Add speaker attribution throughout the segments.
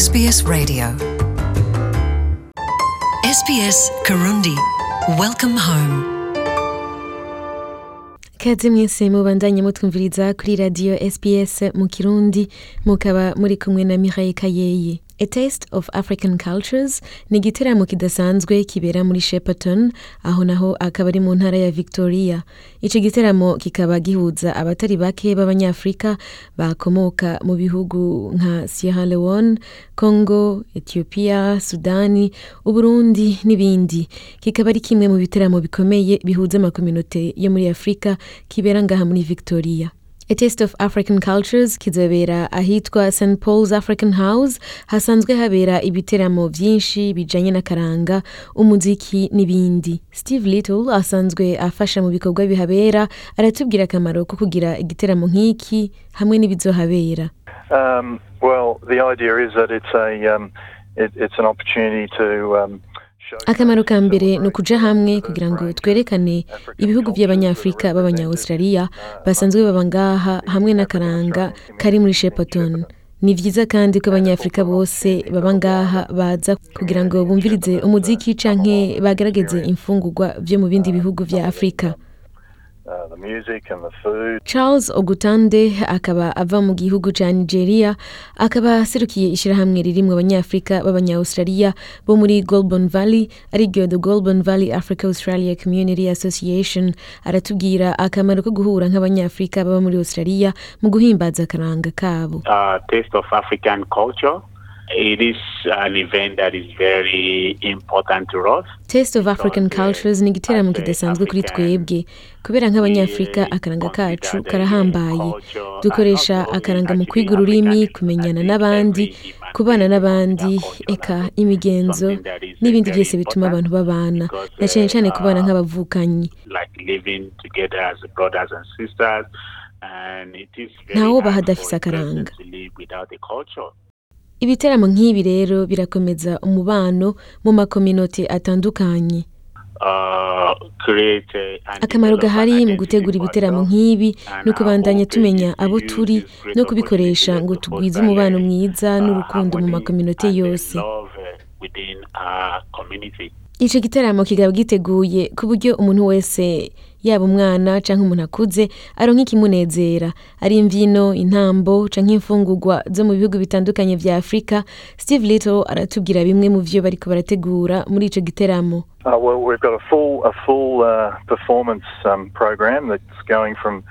Speaker 1: SBS Radio. SBS Karundi. Welcome home.
Speaker 2: kaze mwese mubandanye mutwumviriza kuri radio sps mu kirundi mukaba muri kumwe na miraye kayeye a taste of african cultures ni igiteramo kidasanzwe kibera muri shepperton aho naho akaba ari mu ntara ya victoria. Ico giteramo kikaba gihuza abatari bake b'abanyafrika bakomoka mu bihugu nka sierra leone congo ethiopia sudani uburundi n'ibindi. Kikaba ari kimwe mu biteramo bikomeye bihuza amakominote yo muri afurika kibera ngaha muri victoria. A Taste of African Cultures kizabera ahitwa St Paul's African House hasanzwe habera ibiteramo vyinshi bijanye n'akaranga umuziki n'ibindi. Steve Little asanzwe afasha mu bikorwa bihabera aratubwira akamaro ko kugira igiteramo nk'iki hamwe n'ibizohabera.
Speaker 3: Um, well, the idea is that it's a um, it, it's an opportunity to um,
Speaker 2: akamaro ka mbere ni ukuja hamwe kugira ngo twerekane ibihugu by'abanyafurika b'abanya-australia basanzwe baba ngaha hamwe n'akaranga kari muri shepperton ni vyiza kandi ko abanyafurika bose baba ngaha baza kugira ngo bumvirize umuziki canke bagerageze imfungurwa vyo mu bindi bihugu vya afurika charles ogutande akaba ava mu gihugu ca nigeria akaba aserukiye ishirahamwe ririmwo abanyafurika b'abanya-australia bo muri golbon valley. Ariryo the golbon valley africa australia community association aratubwira akamaro ko guhura nk'abanyafurika baba muri australia mu guhimbaza akaranga kabo.
Speaker 4: Uh, Taste of African Culture. It is an event that is very important to us.
Speaker 2: taste of african cultures ni igiteramo kidasanzwe kuri twebwe kubera nk'abanyafurika akaranga kacu karahambaye dukoresha akaranga mu kwiga ururimi kumenyana n'abandi kubana n'abandi eka imigenzo n'ibindi byose bituma abantu babana na cyane cyane kubana nk'abavukanyi
Speaker 4: Like living together as brothers and sisters. And it is very
Speaker 2: Ntawoba
Speaker 4: hard
Speaker 2: hadafise
Speaker 4: for a person
Speaker 2: akaranga. Ibiteramo nk'ibi rero birakomeza umubano mu makominote atandukanye
Speaker 4: create a- and
Speaker 2: akamaro gahari mu gutegura
Speaker 4: ourselves.
Speaker 2: nk'ibi ni ukubandanya tumenya abo turi no kubikoresha ngo tugwize umubano mwiza
Speaker 4: uh,
Speaker 2: n'urukundo mu makominote yose
Speaker 4: community.
Speaker 2: ico gitaramo kikaba giteguye ku buryo umuntu wese yaba umwana canke umuntu akuze aronka ikimunezera ari imvyino intambo canke imfungurwa zo mu bihugu bitandukanye vya afurika steve little aratubwira bimwe mu vyo bariko barategura muri ico giteramo
Speaker 3: Uh, well, we've got a full a full uh, performance um, program that's going from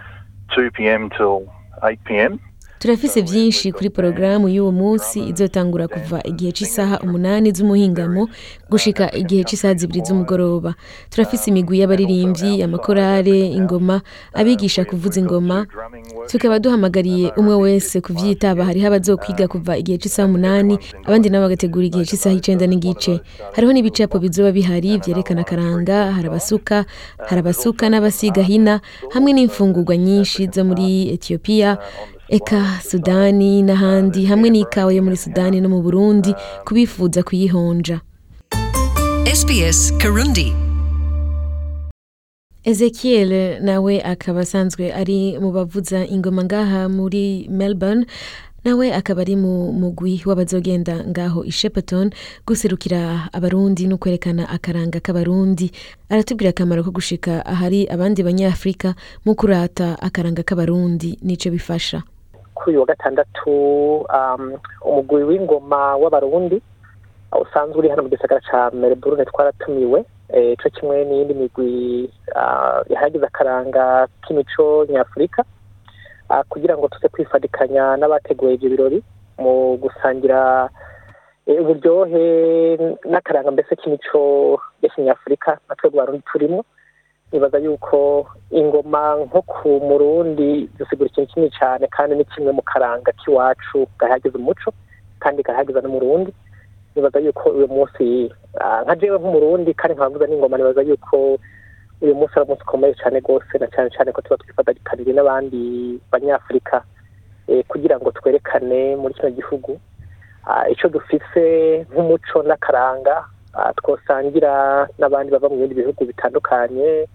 Speaker 3: 2 p.m. till 8 p.m.
Speaker 2: turafise vyinshi kuri porogaramu y'uwo munsi izotangura kuva igihe c'isaha umunani z'umuhingamo gushika igihe c'isaha zibiri z'umugoroba. Turafise imigwi y'abaririmvyi amakorale ingoma abigisha kuvuza ingoma. Tukaba duhamagariye umwe wese kuvyitaba hariho abazokwiga kuva igihe c'isaha umunani abandi nabo bagategura igihe c'isaha icenda n'igice. Hariho n'ibicapo bizoba bihari vyerekana akaranga hari abasuka hari abasuka n'abasiga hamwe n'imfungurwa nyinshi zo muri etiyopiya eka sudani n'ahandi hamwe n'ikawa yo muri sudani no mu burundi kubifuza kuyihonja.
Speaker 1: SBS Karundi.
Speaker 2: ezekiel nawe akaba asanzwe ari mu bavuza ingoma ngaha muri melbourne nawe akaba ari mu mugwi w'abazogenda ngaho i shepperton guserukira abarundi no kwerekana akaranga k'abarundi. Aratubwira akamaro ko gushika ahari abandi banyafurika mu kurata akaranga k'abarundi n'ico bifasha.
Speaker 5: Kuri uyu wa gatandatu um, umugwi w'ingoma w'abarundi usanzwe uri hano mu gisagara ca melbourne twaratumiwe. Eh, co kimwe n'iyindi migwi ah, ihagize akaranga k'imico nyafurika. Ah, kugira ngo tuze kwifadikanya n'abateguye ivyo birori mu gusangira eh, uburyohe n'akaranga mbese k'imico ya kinyafurika na twebwe barundi turimo nibaza yuko ingoma nko ku murundi zisigura ikintu kinini cyane kandi ni kimwe mu karanga k'iwacu gahagize umuco kandi gahagiza n'umurundi. Nibaza yuko uyu munsi ah, nka jewe nk'umurundi kandi nkabavuza n'ingoma nibaza yuko uyu munsi ari umunsi ukomeye cyane rwose na cyane cyane ko tuba twifadikanyije n'abandi banyafurika eh, kugira ngo twerekane muri kino gihugu. Ah, ico dufise nk'umuco n'akaranga ah, twosangira n'abandi bava mu bindi bihugu bitandukanye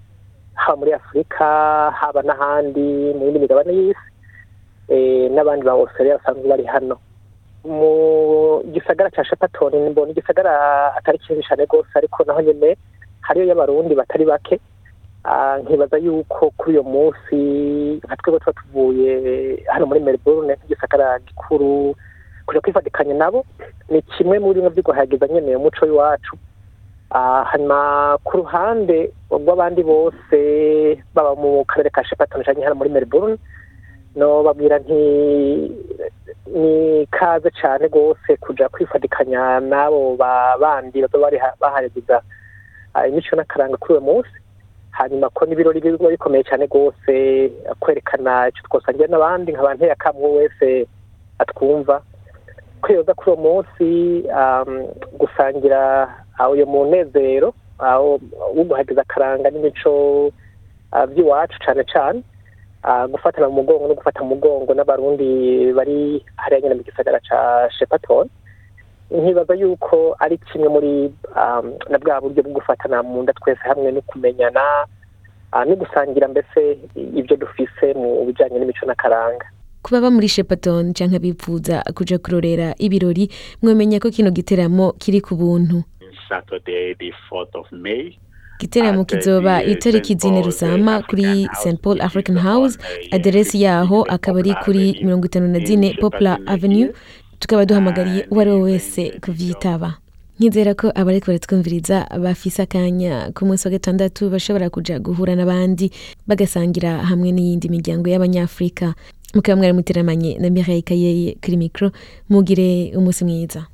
Speaker 5: haba muri afurika haba n'ahandi mu yindi migabane y'isi eh, n'abandi ba australia basanzwe bari hano. Mu igisagara cya shepatoni mbona igisagara atari kinini cyane rwose ariko naho nyine hariyo y'abarundi batari bake. Ah, nkibaza yuko kuri uyo munsi nka twebwe tuba tuvuye hano muri melbourne nk'igisagara gikuru kuja kwifatikanya nabo ni kimwe muri bimwe vy'iguhayagiza nyene umuco w'iwacu. Hanyuma ku ruhande rw'abandi bose baba mu karere ka shepatoni canke hano muri melbourne no babwira nti ni kaze cyane rwose kuja kwifatikanya n'abo ba- bandi ha- bahayagiza ah, imico n'akaranga kuri uwo munsi. Hanyuma ko n'ibirori biba bikomeye cyane rwose kwerekana icyo twasangira n'abandi nkaba nteye akamwe wese atwumva. Kwiyoza kuri uwo munsi um, gusangira ah, uyo munezero ah, wo guhagiza akaranga n'imico ah, by'iwacu cyane cyane ah, gufatana mu mugongo no gufata mu mugongo n'abarundi bari hariya nyine mu gisagara ca shepaton nkibaza yuko ari kimwe muri um, na bwa buryo bwo gufatana mu nda twese hamwe no kumenyana ah, no gusangira mbese ibyo dufise mu bijanye n'imico n'akaranga.
Speaker 2: Ku baba muri shepaton canke bifuza kuja kurorera ibirori mwomenya ko kino giteramo kiri ku buntu.
Speaker 4: Saturday, the 4th of May.
Speaker 2: igiteramo
Speaker 4: the
Speaker 2: kizoba itariki zine
Speaker 4: Paul's
Speaker 2: rusama kuri st paul african house.
Speaker 4: Uh,
Speaker 2: aderesi yaho
Speaker 4: 15
Speaker 2: akaba ari kuri mirongo itanu na
Speaker 4: in
Speaker 2: zine poplar avenue. Tukaba duhamagariye uwo ari we wese
Speaker 4: And
Speaker 2: kuvyitaba nkizera ko abariko baratwumviriza bafise akanya ku munsi wa gatandatu bashobora kuja guhura n'abandi bagasangira hamwe n'iyindi miryango y'abanyafurika mukaba mwari muteramanye na mireille kayeye kuri mikro. Mugire umunsi mwiza.